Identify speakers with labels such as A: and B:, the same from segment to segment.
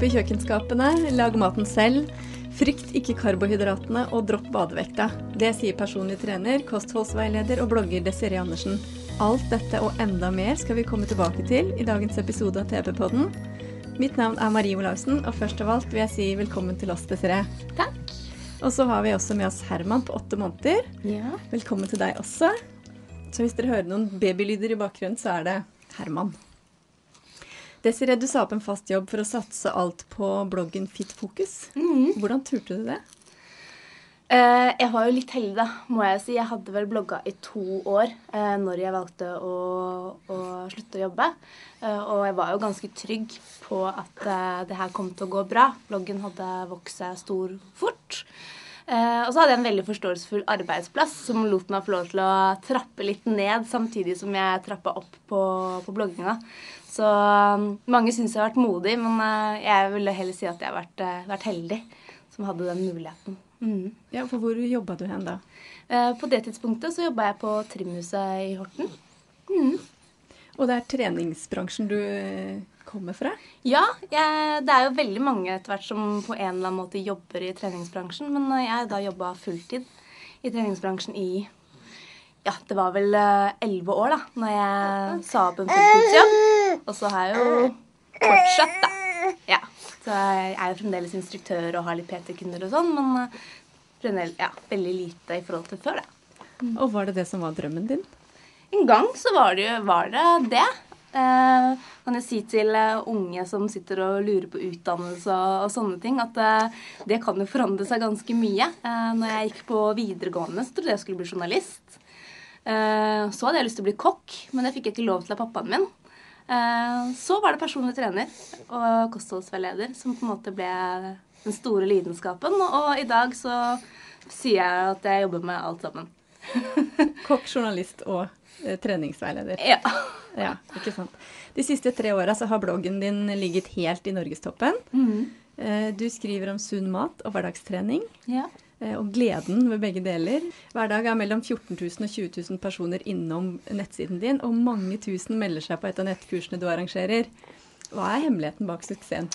A: Opp i kjøkkenskapene, lag maten selv. Frykt ikke karbohydratene og dropp badevekta. Det sier personlig trener, kostholdsveileder og blogger Desiree Andersen. Alt dette og enda mer skal vi komme tilbake til i dagens episode av TV-podden. Mitt navn er Marie Olaussen, og først av alt vil jeg si velkommen til oss, Desiree.
B: Takk.
A: Og så har vi også med oss Herman på åtte måneder.
B: Ja.
A: Velkommen til deg også. Så hvis dere hører noen babylyder i bakgrunnen, så er det Herman. Desiree, du sa opp en fast jobb for å satse alt på bloggen Fit Fokus. Hvordan turte du det?
B: Eh, jeg var jo litt heldig, da, må jeg si. Jeg hadde vel blogga i to år eh, når jeg valgte å, å slutte å jobbe. Eh, og jeg var jo ganske trygg på at eh, det her kom til å gå bra. Bloggen hadde vokst seg stor fort. Uh, og så hadde jeg en veldig forståelsesfull arbeidsplass som lot meg få lov til å trappe litt ned samtidig som jeg trappa opp på, på blogginga. Så um, mange syns jeg har vært modig, men eh, jeg ville heller si at jeg har vært, eh, vært heldig som hadde den muligheten. Mm.
A: Ja, for hvor jobba du hen da?
B: Eh, På det tidspunktet så jobba jeg på Trimhuset i Horten.
A: Og det er treningsbransjen du kommer fra?
B: Ja, jeg, det er jo veldig mange etter hvert som på en eller annen måte jobber i treningsbransjen. Men jeg jeg da jobba fulltid i treningsbransjen i ja, det var vel elleve år da når jeg sa opp en fulltidsjobb. Og så har jeg jo fortsatt, da. Ja, Så jeg er jo fremdeles instruktør og har litt PT-kunder og sånn, men eh, fremdeles ja, veldig lite i forhold til før, da.
A: Og var det det som var drømmen din?
B: En gang så var det jo var det. det. Eh, kan jeg si til eh, unge som sitter og lurer på utdannelse og, og sånne ting, at eh, det kan jo forandre seg ganske mye. Eh, når jeg gikk på videregående, så trodde jeg skulle bli journalist. Eh, så hadde jeg lyst til å bli kokk, men det fikk jeg ikke lov til av pappaen min. Eh, så var det personlig trener og kostholdsveileder som på en måte ble den store lidenskapen. Og i dag så sier jeg at jeg jobber med alt sammen.
A: Kokk, journalist og eh, treningsveileder.
B: Ja.
A: Ja, ikke sant. De siste tre åra så har bloggen din ligget helt i norgestoppen. Eh, Du skriver om sunn mat og hverdagstrening.
B: ja.
A: Eh, Og gleden ved begge deler. Hver dag er mellom 14 000 og 20 000 personer innom nettsiden din, og mange tusen melder seg på et av nettkursene du arrangerer. Hva er hemmeligheten bak suksessen?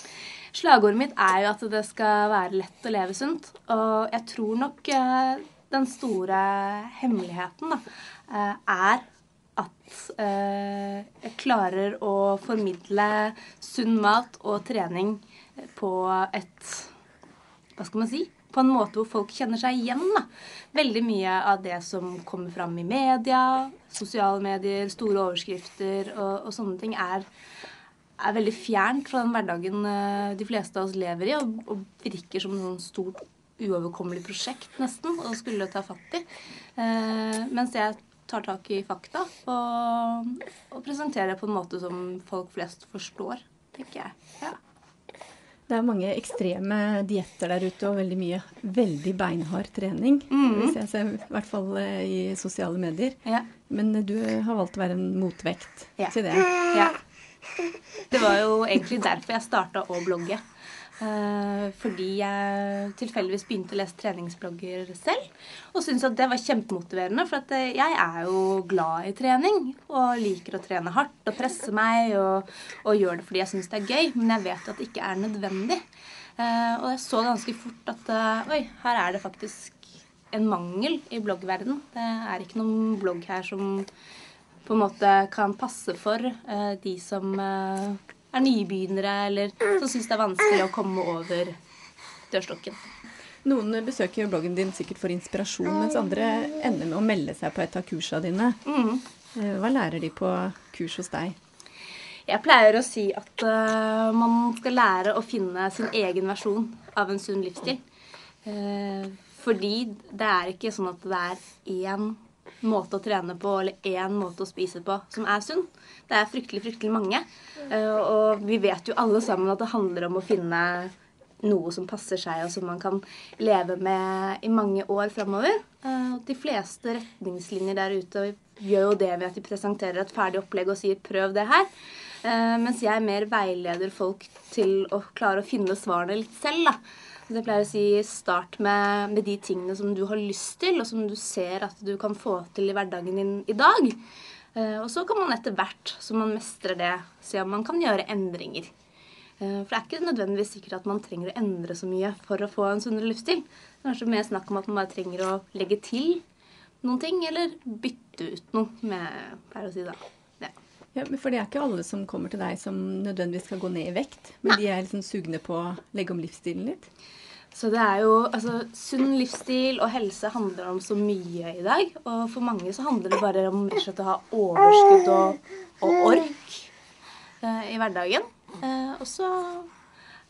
B: Slagordet mitt er jo at det skal være lett å leve sunt. Og jeg tror nok eh, den store hemmeligheten da, eh, er at jeg klarer å formidle sunn mat og trening på et Hva skal man si? På en måte hvor folk kjenner seg igjen. da. Veldig mye av det som kommer fram i media, sosiale medier, store overskrifter og, og sånne ting, er er veldig fjernt fra den hverdagen eh, de fleste av oss lever i, og, og virker som et sånn stort, uoverkommelig prosjekt, nesten, å skulle ta fatt i. Eh, mens jeg tar tak i fakta og, og presenterer på en måte som folk flest forstår, tenker jeg. Ja.
A: Det er mange ekstreme dietter der ute, og veldig mye veldig beinhard trening.
B: Mm.
A: Hvis jeg ser, I hvert fall eh, i sosiale medier.
B: Ja.
A: Men eh, du har valgt å være en motvekt
B: Ja.
A: til det.
B: Ja. Det var jo egentlig derfor jeg starta å blogge. Eh, fordi jeg tilfeldigvis begynte å lese treningsblogger selv. Og syntes at det var kjempemotiverende, for eh, jeg er jo glad i trening. Og liker å trene hardt og presse meg og, og gjør det fordi jeg syns det er gøy. Men jeg vet at det ikke er nødvendig. Eh, og jeg så ganske fort at oi, her er det faktisk en mangel i bloggverden. Det er ikke noen blogg her som på en måte kan passe for de som er nybegynnere, eller som syns det er vanskelig å komme over dørstokken.
A: Noen besøker jo bloggen din sikkert for inspirasjon, mens andre ender med å melde seg på et av kursene dine.
B: Mm.
A: Eh, Hva lærer de på kurs hos deg?
B: Jeg pleier å si at uh, man skal lære å finne sin egen versjon av en sunn livsstil. Uh, fordi det er ikke sånn at det er én måte å trene på eller én måte å spise på som er sunn. Det er fryktelig, fryktelig mange. Eh, og vi vet jo alle sammen at det handler om å finne noe som passer seg, og som man kan leve med i mange år framover. Eh, de fleste retningslinjer der ute gjør jo det ved at de presenterer et ferdig opplegg og sier 'prøv det her'. Eh, mens jeg mer veileder folk til å klare å finne svarene litt selv. da. Så jeg pleier å si start med, med, de tingene som du har lyst til, og som du ser at du kan få til i hverdagen din i dag. Eh, og så kan man etter hvert som man mestrer det, se om man kan gjøre endringer. Eh, for det er ikke nødvendigvis sikkert at man trenger å endre så mye for å få en sunnere livsstil. Det er kanskje mer snakk om at man bare trenger å legge til noen ting, eller bytte ut noe, med, pleier å si da. Ja.
A: For det er ikke alle som kommer til deg som nødvendigvis skal gå ned i vekt, men Nei. de er liksom sugne på å legge om livsstilen litt?
B: Så det er jo Altså, sunn livsstil og helse handler om så mye i dag. Og for mange så handler det bare om slett å ha overskudd og, og ork eh, i hverdagen. Eh, og så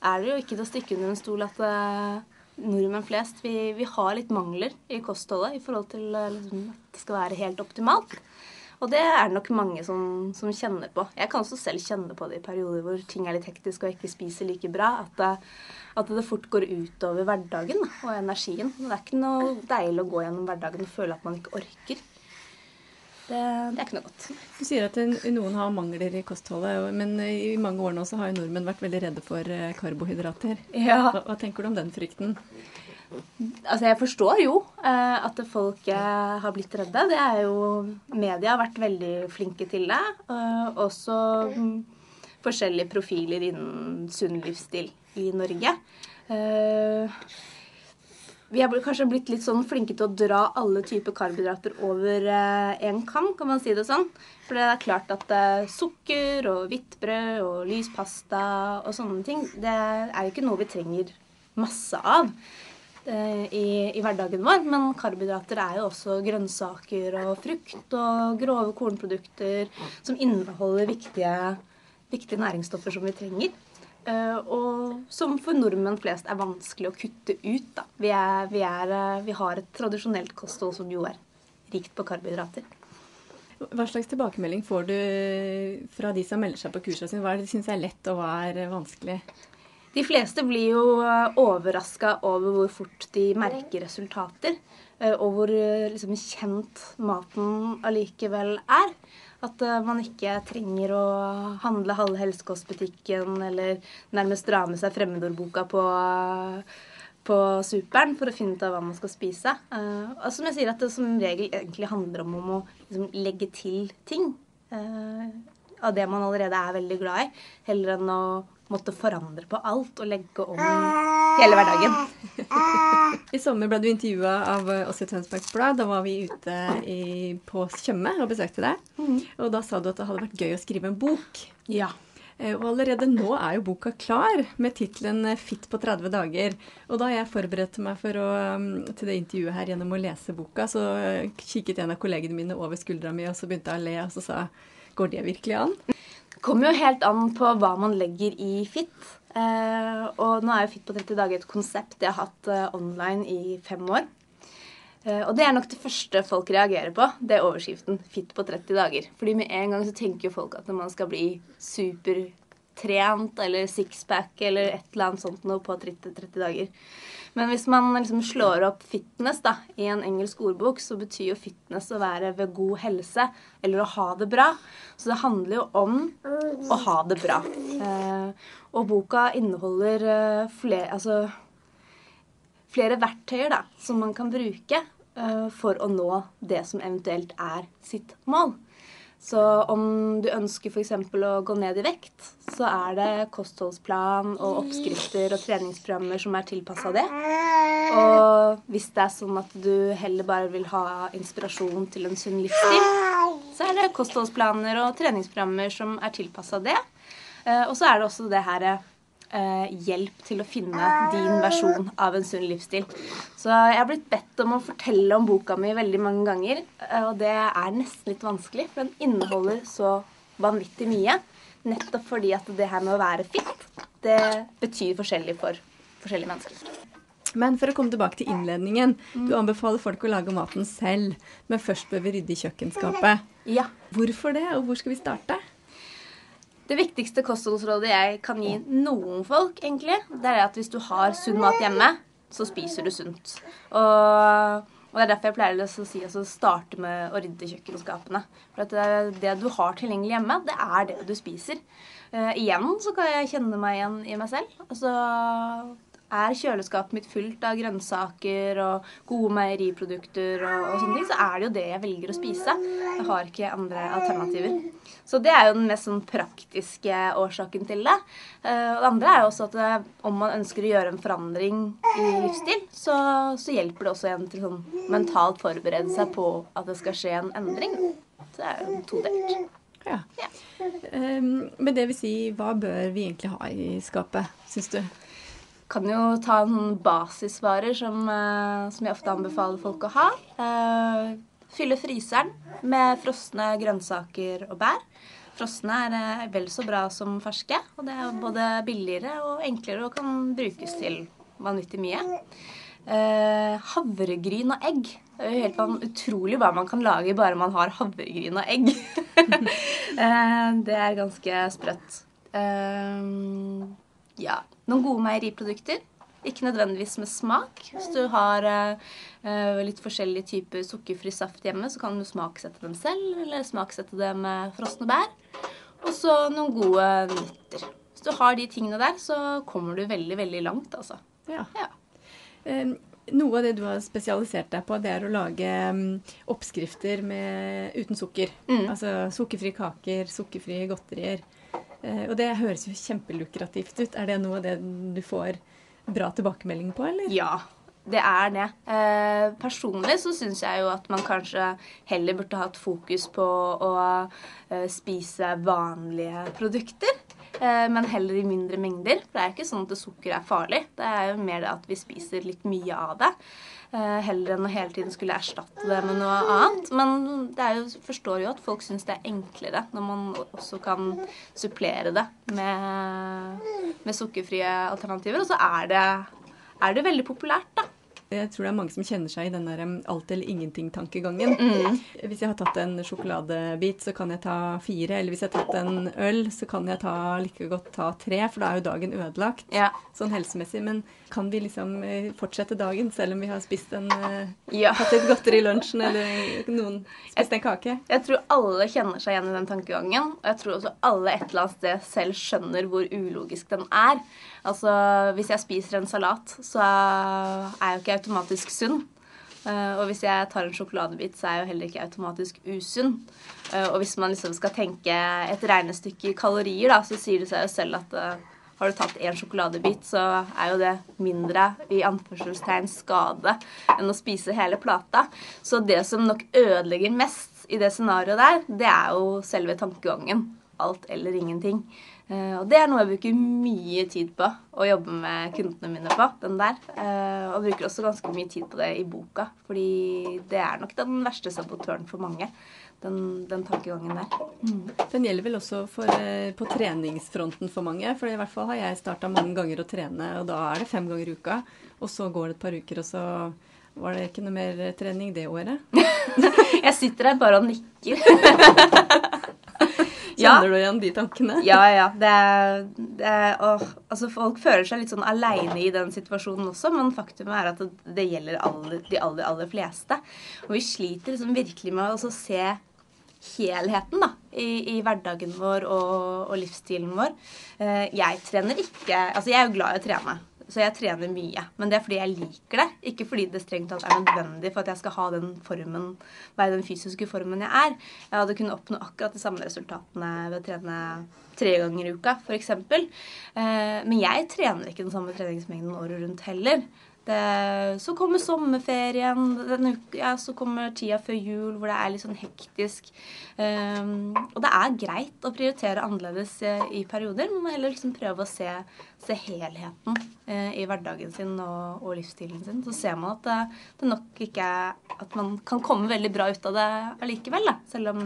B: er det jo ikke til å stikke under en stol at eh, nordmenn flest vi, vi, har litt mangler i kostholdet i forhold til liksom, at det skal være helt optimalt. Og det er det nok mange som, som, kjenner på. Jeg kan også selv kjenne på det i perioder hvor ting er litt hektiske og jeg ikke spiser like bra. At det, at det fort går utover hverdagen og energien. Det er ikke noe deilig å gå gjennom hverdagen og føle at man ikke orker. Det, det, er ikke noe godt.
A: Du sier at noen har mangler i kostholdet, men i mange år nå så har jo nordmenn vært veldig redde for eh, karbohydrater.
B: Ja.
A: Hva, hva tenker du om den frykten?
B: Altså, jeg forstår jo eh, at folk eh, har blitt redde. Det er jo Media har vært veldig flinke til det. Eh, også mm, forskjellige profiler innen sunn livsstil i Norge. Vi har kanskje blitt litt sånn flinke til å dra alle typer karbohydrater over én kam, kan man si det sånn. For det er klart at sukker og hvittbrød og lys pasta og sånne ting, det er jo ikke noe vi trenger masse av i, i, hverdagen vår. Men karbohydrater er jo også grønnsaker og frukt og grove kornprodukter som inneholder viktige, viktige næringsstoffer som vi trenger. Uh, og som for nordmenn flest er vanskelig å kutte ut. Da. Vi, er, vi, er, uh, vi har et tradisjonelt kosthold som jo er rikt på karbohydrater.
A: Hva slags tilbakemelding får du fra de som melder seg på kursene sine? Hva er det de syns er lett, og hva er vanskelig?
B: De fleste blir jo eh, overraska over hvor fort de merker resultater. Og hvor liksom, kjent maten allikevel er. At man ikke trenger å handle halve helsekostbutikken eller nærmest dra med seg fremmedordboka på, på superen for å finne ut av hva man skal spise. Og som jeg sier, at det som regel egentlig handler om, om å liksom, legge til ting. Av det man allerede er veldig glad i, heller enn å måtte forandre på alt og legge om hele hverdagen.
A: I sommer ble du intervjua av oss i Tønsbergs Blad. Da var vi ute i, på Tjøme og besøkte deg. Mm. Og da sa du at det hadde vært gøy å skrive en bok.
B: Ja.
A: Eh, og allerede nå er jo boka klar med tittelen 'Fit på 30 dager'. Og da jeg forberedte meg å, mm, til det intervjuet her gjennom å lese boka, så eh, kikket en av kollegene mine over skuldra mi, og så begynte jeg å le, og så sa Går det virkelig an?
B: Kommer jo helt an på hva man legger i FIT. Eh, og nå er jo FIT på 30 dager et konsept jeg har hatt eh, online i fem år. Eh, og det er nok det første folk reagerer på. Det er overskriften 'Fit på 30 dager'. Fordi med en gang så tenker jo folk at når man skal bli supertrent eller sixpack eller et eller annet sånt noe på 30, 30 dager, men hvis man liksom slår opp fitness da, i en engelsk ordbok, så betyr jo fitness å være ved god helse eller å ha det bra. Så det handler jo om å ha det bra. Eh, og boka inneholder eh, flere, altså, flere verktøyer da, som man kan bruke eh, for å nå det som eventuelt er sitt mål. Så om du ønsker f.eks. å gå ned i vekt, så er det kostholdsplan og oppskrifter og treningsprogrammer som er tilpassa det. Og hvis det er sånn at du heller bare vil ha inspirasjon til en sunn livsstil, så er det kostholdsplaner og treningsprogrammer som er tilpassa det. Eh, og så er det også det her eh, hjelp til å finne din versjon av en sunn livsstil. Så jeg har blitt bedt om å fortelle om boka mi veldig mange ganger, eh, og det er nesten litt vanskelig, for den inneholder så vanvittig mye. Nettopp fordi at det her med å være fit, det betyr forskjellig for forskjellige mennesker.
A: Men for å komme tilbake til innledningen. Du anbefaler folk å lage maten selv, men først bør vi rydde i kjøkkenskapet.
B: Ja.
A: Hvorfor det, og hvor skal vi starte?
B: Det viktigste kostholdsrådet jeg kan gi noen folk, egentlig, det er at hvis du har sunn mat hjemme, så spiser du sunt. Og, og det er derfor jeg pleier å si å starte med å rydde kjøkkenskapene. For det, det, du har tilgjengelig hjemme, det er det du spiser. Uh, igjen så kan jeg kjenne meg igjen i meg selv. Altså er kjøleskapet mitt fullt av grønnsaker og gode meieriprodukter, og, og, sånne ting, så er det jo det jeg velger å spise. Jeg har ikke andre alternativer. Så det er jo den mest sånn praktiske årsaken til det. Uh, og det andre er jo også at eh, om man ønsker å gjøre en forandring i livsstil, så, så hjelper det også en til sånn mentalt forberede seg på at det skal skje en endring. Så det er jo todelt.
A: Ja. ja. Um, men det vil si, hva bør vi egentlig ha i skapet, syns du?
B: kan jo ta noen basisvarer som, uh, som, jeg ofte anbefaler folk å ha. Uh, fylle fryseren med frosne grønnsaker og bær. Frosne er uh, vel så bra som ferske, og det er både billigere og enklere og kan brukes til vanvittig mye. havregryn og egg. Det er jo helt utrolig hva man kan lage bare man har havregryn og egg. det er ganske sprøtt. ja, noen gode meieriprodukter. Ikke nødvendigvis med smak. Hvis du har uh, litt forskjellige typer sukkerfri saft hjemme, så kan du smaksette dem selv, eller smaksette dem med frosne bær. Og så noen gode nøtter. Hvis du har de tingene der, så kommer du veldig, veldig langt, altså.
A: Ja. ja. Um, noe av det du har spesialisert deg på, det er å lage um, oppskrifter med, uten sukker. Mm. Altså sukkerfrie kaker, sukkerfrie godterier. Eh, og det høres jo kjempelukrativt ut. Er det noe av det du får bra tilbakemelding på, eller?
B: Ja, det er det. Eh, personlig så syns jeg jo at man kanskje heller burde hatt fokus på å eh, spise vanlige produkter. Eh, men heller i mindre mengder. For det er ikke sånn at sukker er farlig. Det er jo mer det at vi spiser litt mye av det. Eh, heller enn å hele tiden skulle erstatte det med noe annet. Men det er jo, forstår jo at folk syns det er enklere når man også kan supplere det med, med sukkerfrie alternativer. Og så er det, er det veldig populært, da.
A: Jeg tror det er mange som kjenner seg i den der alt eller ingenting-tankegangen. Mm. Hvis jeg har tatt en sjokoladebit, så kan jeg ta fire. Eller hvis jeg har tatt en øl, så kan jeg ta, like godt ta tre, for da er jo dagen ødelagt ja. sånn helsemessig. Men kan vi liksom eh, fortsette dagen selv om vi har spist en eh, ja. Hatt litt godteri i lunsjen, eller noen spist en kake?
B: Jeg tror alle kjenner seg igjen i den tankegangen. Og jeg tror også alle et eller annet sted selv skjønner hvor ulogisk den er. Altså, hvis jeg spiser en salat, så er jeg jo ikke automatisk sunn. Uh, og hvis jeg tar en sjokoladebit, så er jeg jo heller ikke automatisk usunn. Og hvis man liksom skal tenke et regnestykke i kalorier, da, så sier det seg jo selv at har du tatt én sjokoladebit, så er jo det mindre i anførselstegn skade enn å spise hele plata. Så det som nok ødelegger mest i det scenarioet der, det er jo selve tankegangen. Alt eller ingenting. Uh, og det er noe jeg bruker mye tid på å jobbe med kundene mine på. den der. Uh, og bruker også ganske mye tid på det i boka, fordi det er nok den verste sabotøren for mange. Den, den tankegangen der. Mm.
A: Den gjelder vel også for, uh, på treningsfronten for mange. For i hvert fall har jeg starta mange ganger å trene, og da er det fem ganger i uka. Og så går det et par uker, og så var det ikke noe mer trening det året.
B: jeg sitter her bare og nikker.
A: Kjenner du igjen de tankene?
B: Ja, ja. Det, det, og, altså, folk føler seg litt sånn aleine i den situasjonen også, men faktum er at det, det gjelder alle, de aller, aller fleste. Og vi sliter liksom virkelig med å se helheten da, i, i hverdagen vår og, og, livsstilen vår. Eh, jeg trener ikke Altså, jeg er jo glad i å trene. Så jeg trener mye. Men det er fordi jeg liker det, ikke fordi det strengt tatt er nødvendig for at jeg skal ha den formen, være den fysiske formen jeg er. Jeg hadde kunnet oppnå akkurat de samme resultatene ved å trene tre ganger i uka, f.eks. Eh, men jeg trener ikke den samme treningsmengden året rundt heller. Det, så kommer sommerferien, uka, ja, så kommer tida før jul hvor det er litt sånn hektisk. Um, og det er greit å prioritere annerledes uh, i perioder, men heller liksom prøve å se, se helheten uh, i hverdagen sin og, og, livsstilen sin. Så ser man at det, det, nok ikke er At man kan komme veldig bra ut av det allikevel. Da. Selv om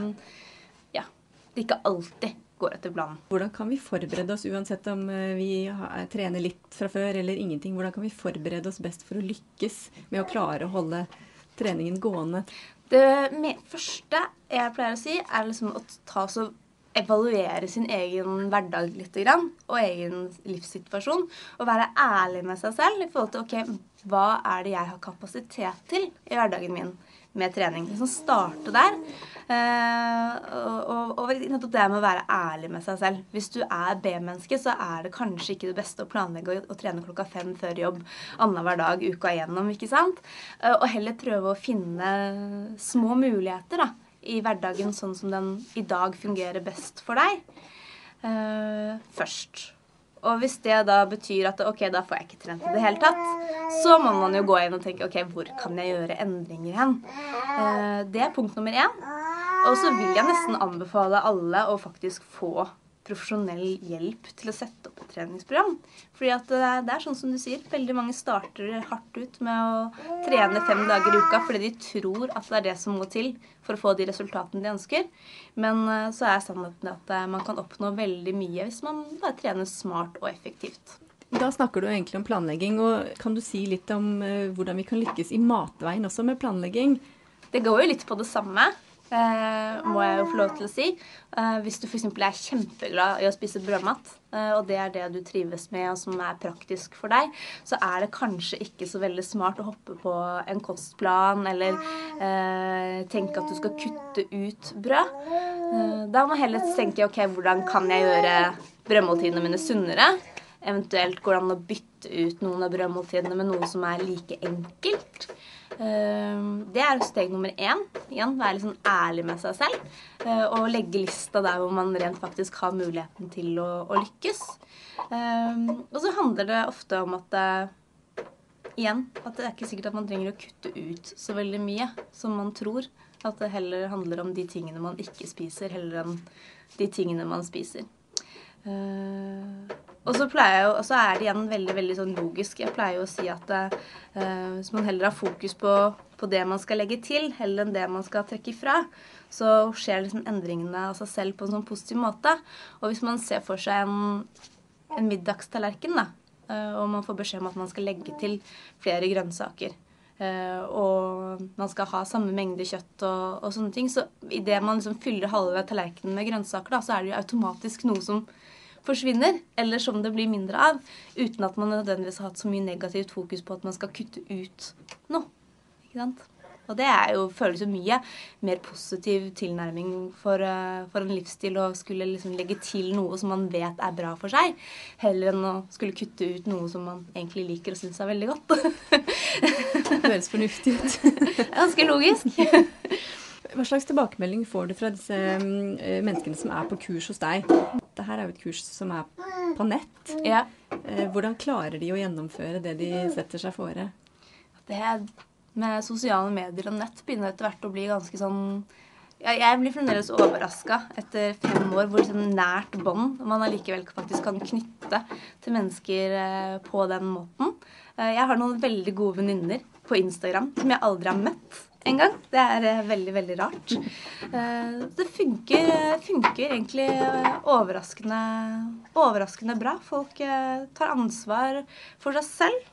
B: ja, det ikke alltid går etter planen.
A: Hvordan kan vi forberede oss, uansett om eh, vi trener litt fra før eller ingenting, hvordan kan vi forberede oss best for å lykkes med å klare å holde treningen gående?
B: Det første jeg pleier å si, er liksom å ta så evaluere sin egen hverdag litt og egen livssituasjon. Og være ærlig med seg selv i forhold til ok, hva er det jeg har kapasitet til i hverdagen min med trening. Liksom starte der. Uh, og, og, nettopp det med å være ærlig med seg selv. Hvis du er B-menneske, så er det kanskje ikke det beste å planlegge å, å trene klokka fem før jobb annenhver dag uka igjennom. ikke sant? Uh, og heller prøve å finne små muligheter da, i hverdagen sånn som den i dag fungerer best for deg. Uh, først. Og hvis det da betyr at ok, da får jeg ikke trent i det hele tatt, så må man jo gå inn og tenke ok, hvor kan jeg gjøre endringer hen? Eh, det er punkt nummer én. Og så vil jeg nesten anbefale alle å faktisk få profesjonell hjelp til å sette opp et treningsprogram. Fordi at det er sånn som du sier, veldig mange starter hardt ut med å trene fem dager i uka fordi de tror at det er det som må til for å få de resultatene de ønsker. Men eh, så er sannheten at eh, man kan oppnå veldig mye hvis man bare trener smart og effektivt.
A: Da snakker du egentlig om planlegging. og Kan du si litt om hvordan vi kan lykkes i matveien også med planlegging?
B: Det går jo litt på det samme. Eh, må jeg jo få lov til å si. Eh, hvis du f.eks. er kjempeglad i å spise brødmat, eh, og det er det du trives med, og som er praktisk for deg, så er det kanskje ikke så veldig smart å hoppe på en kostplan eller tenke at du skal kutte ut brød. Da må heller tenke ok, hvordan kan jeg gjøre brødmåltidene mine sunnere? Eventuelt går det an å bytte ut noen av brødmåltidene med noe som er like enkelt. Ehm, det er steg nummer én. Igjen, være litt sånn ærlig med seg selv. Eh, og legge lista der hvor man rent faktisk har muligheten til å, å lykkes. Ehm, og så handler det ofte om at eh, Igjen, at det er ikke sikkert at man trenger å kutte ut så veldig mye som man tror. At det heller handler om de tingene man ikke spiser, heller enn de tingene man spiser. Uh, og så, jeg, og så er det igjen veldig veldig sånn logisk. Jeg pleier jo å si at uh, hvis man heller har fokus på, på, det man skal legge til, heller enn det man skal trekke ifra, så skjer liksom endringene av seg selv på en sånn positiv måte. Og hvis man ser for seg en, en middagstallerken, da, uh, og man får beskjed om at man skal legge til flere grønnsaker, uh, og man skal ha samme mengde kjøtt og, og sånne ting, så idet man liksom fyller halve tallerkenen med grønnsaker, da, så er det jo automatisk noe som forsvinner, eller som det blir mindre av, uten at man nødvendigvis har hatt så mye negativt fokus på at man skal kutte ut noe. Ikke sant? Og det er jo, føles jo mye mer positiv tilnærming for, uh, for en livsstil å skulle liksom legge til noe som man vet er bra for seg, heller enn å skulle kutte ut noe som man egentlig liker og syns er veldig godt.
A: det høres fornuftig ut.
B: Ganske logisk.
A: Hva slags tilbakemelding får du fra disse mm, menneskene som er på kurs hos deg? Dette her er jo et kurs som er på nett.
B: Ja.
A: Eh, hvordan klarer de å gjennomføre det de setter seg fore?
B: Det med sosiale medier og nett begynner etter hvert å bli ganske sånn ja, Jeg blir fremdeles overraska etter fem år hvor sånn nært bånd man allikevel faktisk kan knytte til mennesker eh, på den måten. Eh, jeg har noen veldig gode venninner på Instagram som jeg aldri har møtt en gang. Det er uh, veldig, veldig rart. Uh, det funker, funker, egentlig overraskende, overraskende bra. Folk tar ansvar for seg selv.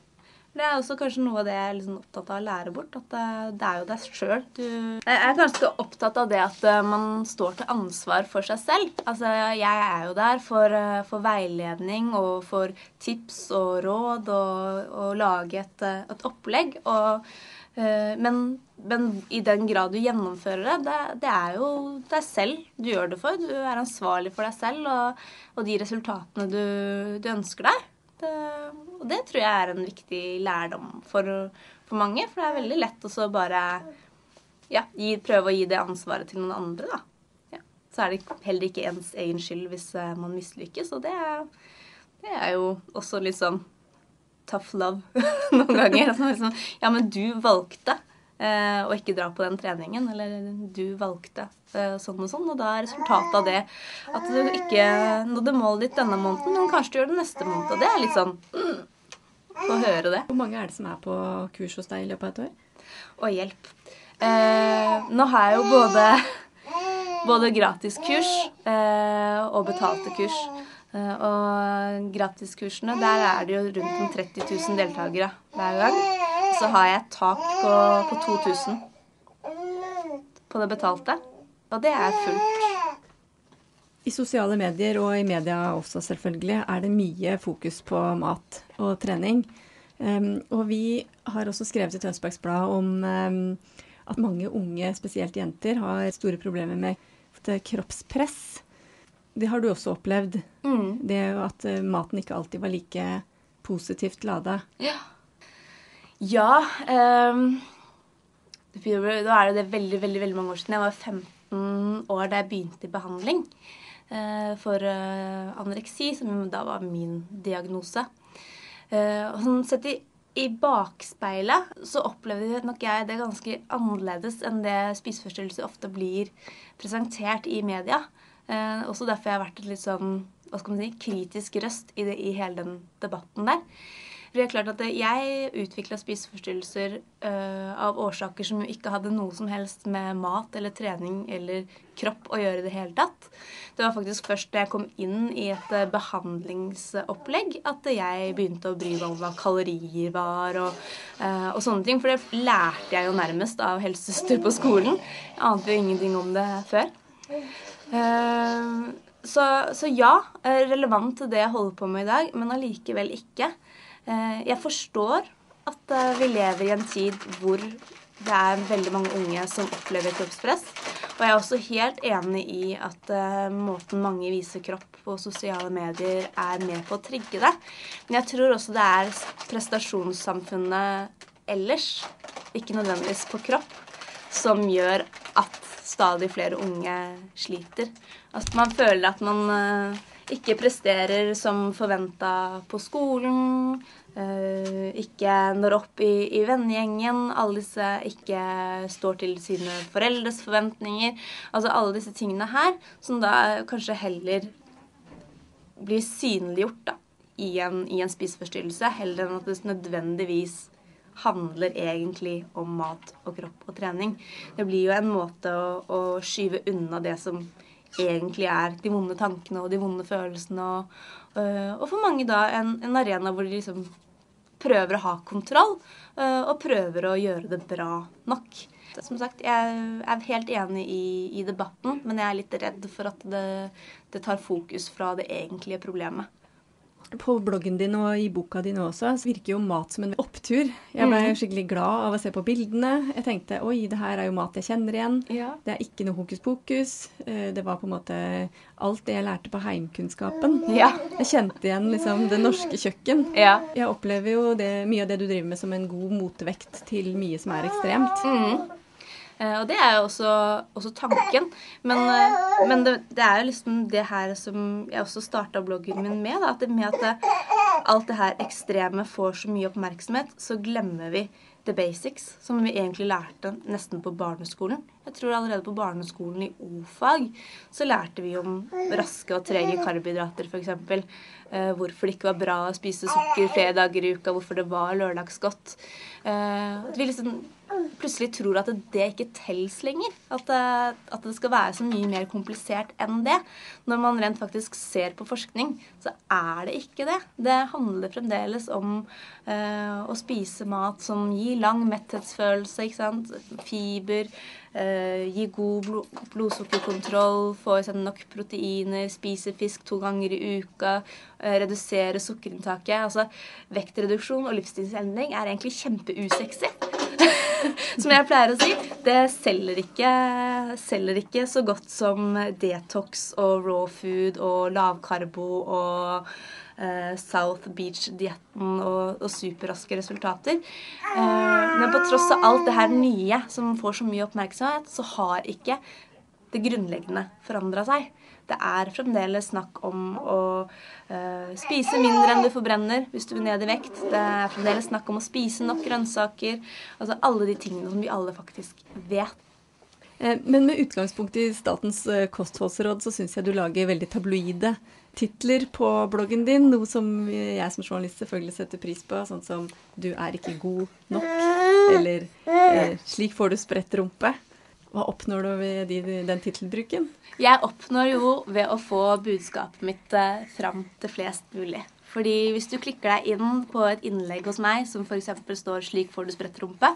B: Det er også kanskje noe av det jeg er liksom opptatt av å lære bort. At det er jo deg sjøl Jeg er ganske opptatt av det at man står til ansvar for seg selv. Altså, jeg er jo der for, for veiledning og for tips og råd og, og lage et, et opplegg. Og Eh, men, men, i den grad du gjennomfører det, det, det, er jo deg selv du gjør det for. Du er ansvarlig for deg selv og, og de resultatene du, du ønsker deg. Det, og det tror jeg er en viktig lærdom for, for mange. For det er veldig lett å bare ja, gi, prøve å gi det ansvaret til noen andre, da. Ja. Så er det heller ikke ens egen skyld hvis eh, man mislykkes. Og det, det er jo også litt sånn tough love noen ganger. Altså, liksom, ja, men du valgte eh, å ikke dra på den treningen. Eller du valgte eh, sånn og sånn. Og da er resultatet av det at du ikke nådde målet ditt denne måneden, men kanskje du gjør det neste måned. Og det er litt sånn mm, å høre det.
A: Hvor mange er det som er på kurs hos deg i løpet av et år?
B: Å, hjelp. Eh, nå har jeg jo både Både gratiskurs eh, og betalte kurs. Eh, og gratiskursene, der er det jo rundt om 30 000 deltakere hver gang. Så har jeg et tak på, på 2000 på det betalte. Og det er fullt.
A: I sosiale medier og i media også, selvfølgelig, er det mye fokus på mat og trening. Um, og vi har også skrevet i Tønsbergs Blad om um, at mange unge, spesielt jenter, har store problemer med kroppspress. Det har du også opplevd. Mm. Det at uh, maten ikke alltid var like positivt lada.
B: Ja. Ja. Um, da er det, veldig, veldig, veldig mange år siden. Jeg var 15 år da jeg begynte i behandling uh, for uh, anoreksi, som da var min diagnose. Uh, og sånn sett i, i, bakspeilet så opplevde nok jeg det ganske annerledes enn det spiseforstyrrelser ofte blir presentert i media. Også derfor jeg har vært et litt sånn hva skal man si, kritisk røst i, det, i hele den debatten der. For det er klart at Jeg utvikla spiseforstyrrelser uh, av årsaker som jo ikke hadde noe som helst med mat eller trening eller kropp å gjøre i det hele tatt. Det var faktisk først da jeg kom inn i et uh, behandlingsopplegg at jeg begynte å bry meg om hva kalorier var og, uh, og, sånne ting. For det lærte jeg jo nærmest av helsesøster på skolen. Jeg ante jo ingenting om det før. Så, så, ja, relevant til det jeg holder på med i dag, men allikevel ikke. Eh, jeg forstår at eh, vi lever i en tid hvor det er veldig mange unge som opplever kroppspress. Og jeg er også helt enig i at uh, måten mange viser kropp på sosiale medier, er med på å trigge det. Men jeg tror også det er prestasjonssamfunnet ellers, ikke nødvendigvis på kropp, som gjør at stadig flere unge sliter. At man føler at man uh, ikke presterer som forventa på skolen. Uh, ikke når opp i, i vennegjengen. Alle disse ikke står til sine foreldres forventninger. Altså alle disse tingene her som da kanskje heller blir synliggjort da, i en, en spiseforstyrrelse, heller enn at det nødvendigvis handler egentlig om mat og kropp og trening. Det blir jo en måte å, å skyve unna det som egentlig er de vonde tankene og de vonde følelsene. Og, øh, og for mange da en, en, arena hvor de liksom prøver å ha kontroll øh, og prøver å gjøre det bra nok. Som sagt, jeg er helt enig i, i debatten, men jeg er litt redd for at det, det tar fokus fra det egentlige problemet.
A: På bloggen din og i boka di nå også så virker jo mat som en opptur. Jeg ble mm. skikkelig glad av å se på bildene. Jeg tenkte oi, det her er jo mat jeg kjenner igjen. Ja. Det er ikke noe hokus pokus. Eh, det var på en måte alt det jeg lærte på heimkunnskapen. Ja. Jeg kjente igjen liksom det norske kjøkken. Ja. Jeg opplever jo det, mye av det du driver med som en god motvekt til mye som er ekstremt. Mm.
B: Eh, og det er jo også, også tanken. Men, eh, men det, det, er jo liksom det her som jeg også starta bloggen min med. Da, at det, med at det, alt det her ekstreme får så mye oppmerksomhet, så glemmer vi the basics, som vi egentlig lærte nesten på barneskolen. Jeg tror allerede på barneskolen i O-fag så lærte vi om raske og trege karbohydrater, f.eks. Eh, hvorfor det ikke var bra å spise sukker flere dager i uka, hvorfor det var lørdagsgodt. Eh, at vi liksom plutselig tror at det ikke telles lenger. At, eh, at, det skal være så mye mer komplisert enn det. Når man rent faktisk ser på forskning, så er det ikke det. Det handler fremdeles om eh, å spise mat som gir lang metthetsfølelse, ikke sant? fiber, eh, gi god blod, blodsukkerkontroll, få i seg nok proteiner, spise fisk to ganger i uka, eh, redusere sukkerinntaket. Altså, vektreduksjon og livsstilsendring er egentlig kjempeusexy. som jeg pleier å si, det selger ikke, selger ikke så godt som detox og raw food og lavkarbo og eh, South Beach-dietten og, og, superraske resultater. Eh, men på tross av alt det her nye som får så mye oppmerksomhet, så har ikke det grunnleggende forandra seg. Det er fremdeles snakk om å uh, spise mindre enn du forbrenner hvis du vil ned i vekt. Det er fremdeles snakk om å spise nok grønnsaker. Altså alle de tingene som vi alle faktisk vet.
A: Eh, men med utgangspunkt i Statens eh, kostholdsråd så syns jeg du lager veldig tabloide titler på bloggen din, noe som jeg som journalist selvfølgelig setter pris på, sånn som 'Du er ikke god nok', eller 'Slik får du spredt rumpe'. Hva oppnår du ved den tittelbruken?
B: Jeg oppnår jo ved å få budskapet mitt eh, fram til flest mulig. Fordi hvis du klikker deg inn på et innlegg hos meg som f.eks. står 'Slik får du spredt rumpe',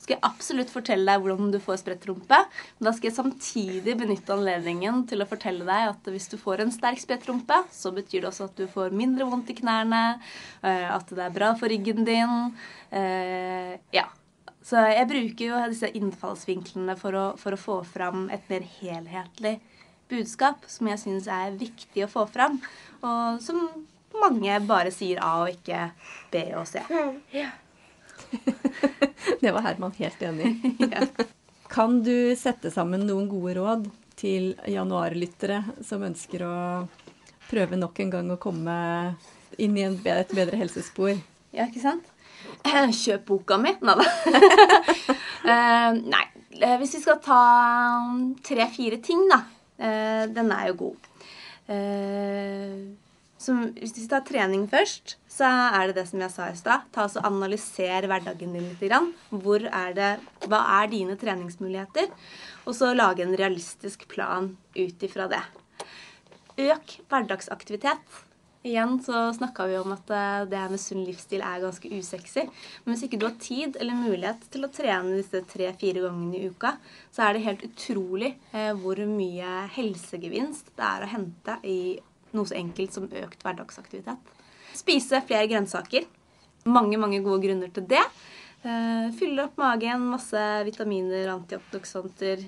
B: skal jeg absolutt fortelle deg hvordan du får spredt rumpe. Men da skal jeg samtidig benytte anledningen til å fortelle deg at hvis du får en sterk spredt rumpe, så betyr det også at du får mindre vondt i knærne, eh, at det er bra for ryggen din. Eh, ja. Så jeg bruker jo disse innfallsvinklene for å, for å få fram et mer helhetlig budskap som jeg syns er viktig å få fram, og som mange bare sier A og ikke B og C. Ja.
A: det var Herman helt enig i. ja. Kan du sette sammen noen gode råd til januarlyttere som ønsker å prøve nok en gang å komme inn i et bedre helsespor?
B: Ja, ikke sant? Kjøp boka mi. Nei da. uh, nei. Eh, hvis vi skal ta tre-fire ting, da. Uh, den er jo god. Som, hvis vi tar trening først, så er det det som jeg sa i stad. Ta og Analyser hverdagen din litt. Hvor er det, hva er dine treningsmuligheter? Og så lage en realistisk plan ut ifra det. Øk hverdagsaktivitet. Igjen så snakka vi om at eh, det med sunn livsstil er ganske usexy. Men hvis ikke du har tid eller mulighet til å trene disse tre-fire gangene i uka, så er det helt utrolig eh, hvor mye helsegevinst det er å hente i noe så enkelt som økt hverdagsaktivitet. Spise flere grønnsaker. Mange, mange gode grunner til det. Fylle opp magen, masse vitaminer, antioxidanter.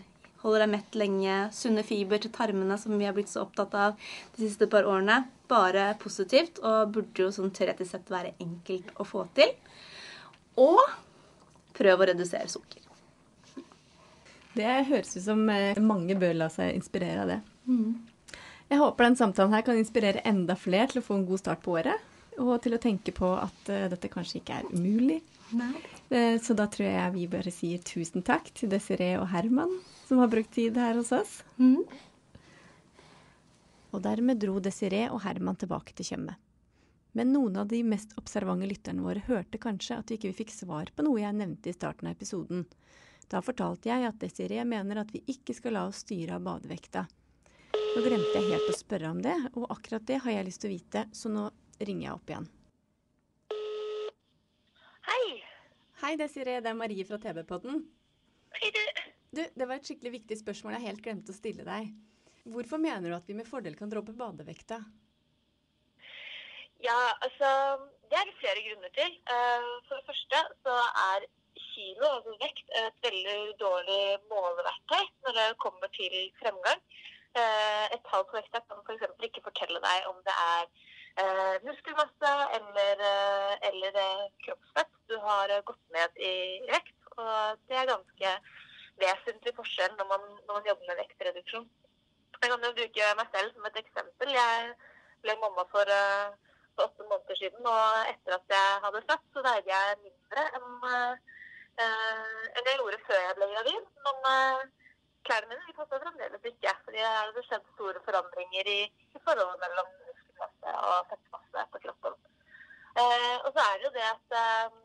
B: Holder deg mett lenge. Sunne fiber til tarmene, som vi har blitt så opptatt av de siste par årene. Bare positivt, og burde jo sånn teoretisk sett være enkelt å få til. Og prøv å redusere sukker.
A: Det høres ut som eh, mange bør la seg inspirere av det. Mm. Jeg håper den samtalen her kan inspirere enda flere til å få en god start på året. Og til å tenke på at uh, dette kanskje ikke er umulig. Uh, så da tror jeg vi bare sier tusen takk til Desiree og Herman som har brukt tid her hos oss. Mm. Og dermed dro Desiree og Herman tilbake til Tjøme. Men noen av de mest observante lytterne våre hørte kanskje at vi ikke fikk svar på noe jeg nevnte i starten av episoden. Da fortalte jeg at Desiree mener at vi ikke skal la oss styre av badevekta. Nå glemte jeg helt å spørre om det, og akkurat det har jeg lyst til å vite, så nå ringer jeg opp igjen.
C: Hei.
A: Hei, Desiree. Det er Marie fra TV-podden.
C: Hei, du.
A: Du, det var et skikkelig viktig spørsmål jeg helt glemte å stille deg. Hvorfor mener du at vi med fordel kan droppe badevekta?
C: Ja, altså Det er det flere grunner til. Eh, for det første så er kilo, altså vekt, et veldig dårlig måleverktøy når det kommer til fremgang. Eh, et tall på vekta kan f.eks. ikke fortelle deg om det er eh, muskelmasse eller, eh, eller kroppsfett du har gått ned i vekt. Og det er ganske vesentlig forskjell når man, når man jobber med vektreduksjon. Jeg kan jo bruke meg selv som et eksempel. Jeg ble mamma for, for åtte måneder siden, og etter at jeg hadde født, så veide jeg mindre enn, enn jeg gjorde før jeg ble gravid. Men klærne mine de passer fremdeles ikke. fordi det skjedd store forandringer i, i forholdet mellom muskelmasse og fettmasse på kroppen. Eh, og så er det jo det at eh,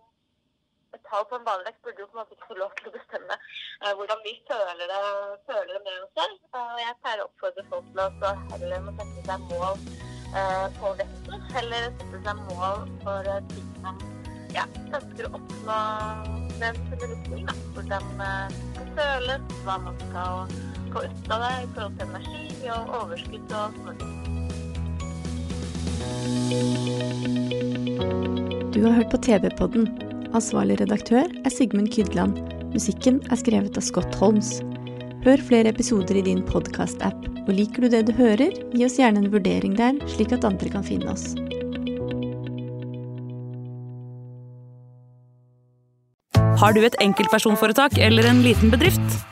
C: et tall på en badevekt burde jo på en måte ikke få lov til å bestemme eh, hvordan vi føler det, føler det med oss selv. Eh, og jeg pleier å oppfordre folk til å heller må sette seg mål eh, på vekten, heller sette seg mål for eh, ting man ja, ønsker å oppnå med en undervisning. Hvordan det skal føles, hva man skal få ut av det i forhold til energi og overskudd og sånne ting.
A: Du har hørt på TV-podden. Ansvarlig redaktør er Sigmund Kydland. Musikken er skrevet av Scott Holmes. Hør flere episoder i din podkast-app, og liker du det du hører, gi oss gjerne en vurdering der, slik at andre kan finne oss.
D: Har du et enkeltpersonforetak eller en liten bedrift?